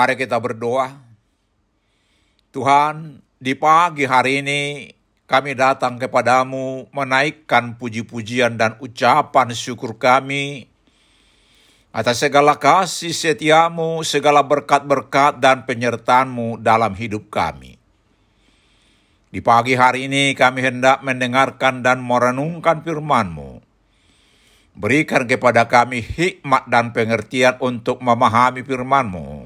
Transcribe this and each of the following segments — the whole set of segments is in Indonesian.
Mari kita berdoa. Tuhan, di pagi hari ini kami datang kepadamu menaikkan puji-pujian dan ucapan syukur kami atas segala kasih setiamu, segala berkat-berkat dan penyertaanmu dalam hidup kami. Di pagi hari ini kami hendak mendengarkan dan merenungkan firman-Mu. Berikan kepada kami hikmat dan pengertian untuk memahami firman-Mu.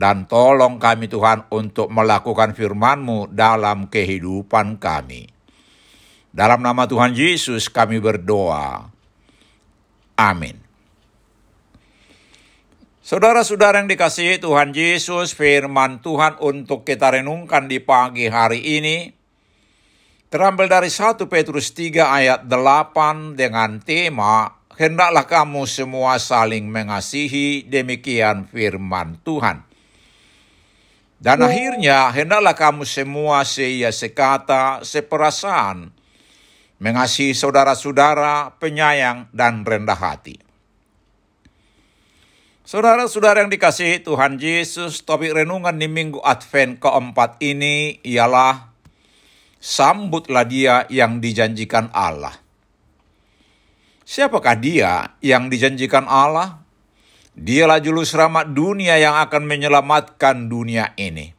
Dan tolong kami Tuhan untuk melakukan firman-Mu dalam kehidupan kami. Dalam nama Tuhan Yesus kami berdoa. Amin. Saudara-saudara yang dikasihi Tuhan Yesus, firman Tuhan untuk kita renungkan di pagi hari ini terambil dari 1 Petrus 3 ayat 8 dengan tema Hendaklah kamu semua saling mengasihi, demikian firman Tuhan. Dan akhirnya, hendaklah kamu semua seia sekata, seperasaan, mengasihi saudara-saudara, penyayang, dan rendah hati. Saudara-saudara yang dikasihi Tuhan Yesus, topik renungan di minggu Advent keempat ini ialah Sambutlah dia yang dijanjikan Allah. Siapakah dia yang dijanjikan Allah? Dialah juru selamat dunia yang akan menyelamatkan dunia ini.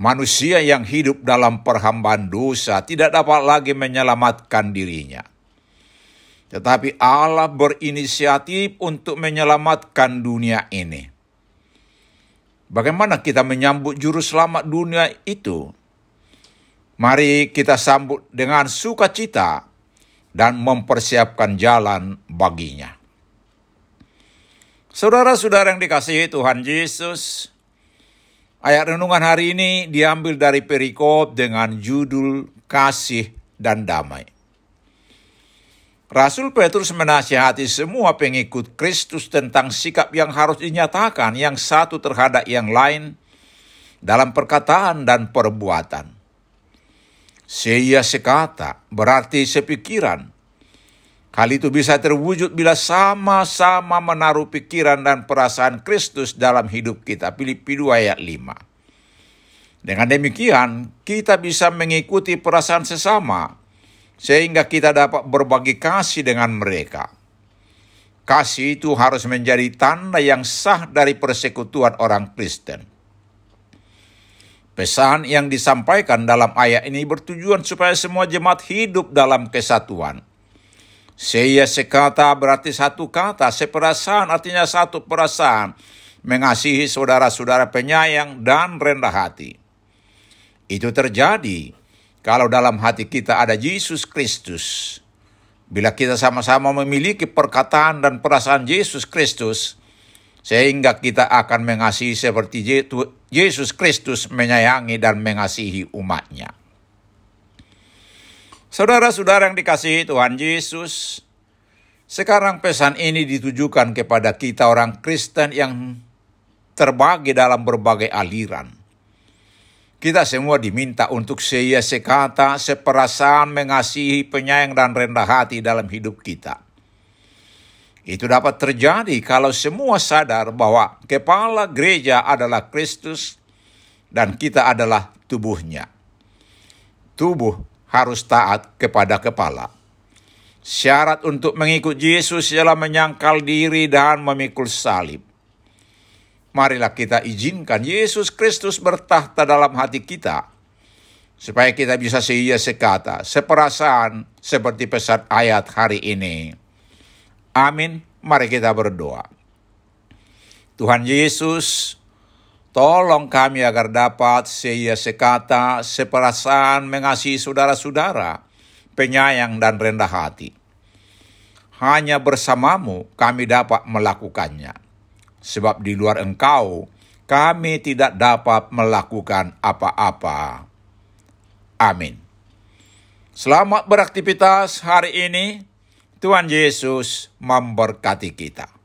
Manusia yang hidup dalam perhambaan dosa tidak dapat lagi menyelamatkan dirinya. Tetapi Allah berinisiatif untuk menyelamatkan dunia ini. Bagaimana kita menyambut juru selamat dunia itu? Mari kita sambut dengan sukacita dan mempersiapkan jalan baginya. Saudara-saudara yang dikasihi Tuhan Yesus, ayat renungan hari ini diambil dari perikop dengan judul Kasih dan Damai. Rasul Petrus menasihati semua pengikut Kristus tentang sikap yang harus dinyatakan yang satu terhadap yang lain dalam perkataan dan perbuatan. Seia sekata berarti sepikiran. Hal itu bisa terwujud bila sama-sama menaruh pikiran dan perasaan Kristus dalam hidup kita. Filipi 2 ayat 5. Dengan demikian, kita bisa mengikuti perasaan sesama sehingga kita dapat berbagi kasih dengan mereka. Kasih itu harus menjadi tanda yang sah dari persekutuan orang Kristen. Pesan yang disampaikan dalam ayat ini bertujuan supaya semua jemaat hidup dalam kesatuan. Saya sekata berarti satu kata, seperasaan artinya satu perasaan, mengasihi saudara-saudara penyayang dan rendah hati. Itu terjadi kalau dalam hati kita ada Yesus Kristus Bila kita sama-sama memiliki perkataan dan perasaan Yesus Kristus, sehingga kita akan mengasihi seperti Yesus Kristus menyayangi dan mengasihi umatnya. Saudara-saudara yang dikasihi Tuhan Yesus, sekarang pesan ini ditujukan kepada kita orang Kristen yang terbagi dalam berbagai aliran. Kita semua diminta untuk seia sekata, seperasaan, mengasihi, penyayang, dan rendah hati dalam hidup kita. Itu dapat terjadi kalau semua sadar bahwa kepala gereja adalah Kristus dan kita adalah tubuhnya. Tubuh harus taat kepada kepala. Syarat untuk mengikut Yesus ialah menyangkal diri dan memikul salib. Marilah kita izinkan Yesus Kristus bertahta dalam hati kita. Supaya kita bisa seia sekata, seperasaan seperti pesan ayat hari ini. Amin. Mari kita berdoa. Tuhan Yesus, tolong kami agar dapat seia sekata, seperasaan mengasihi saudara-saudara, penyayang dan rendah hati. Hanya bersamamu kami dapat melakukannya sebab di luar engkau kami tidak dapat melakukan apa-apa. Amin. Selamat beraktivitas hari ini. Tuhan Yesus memberkati kita.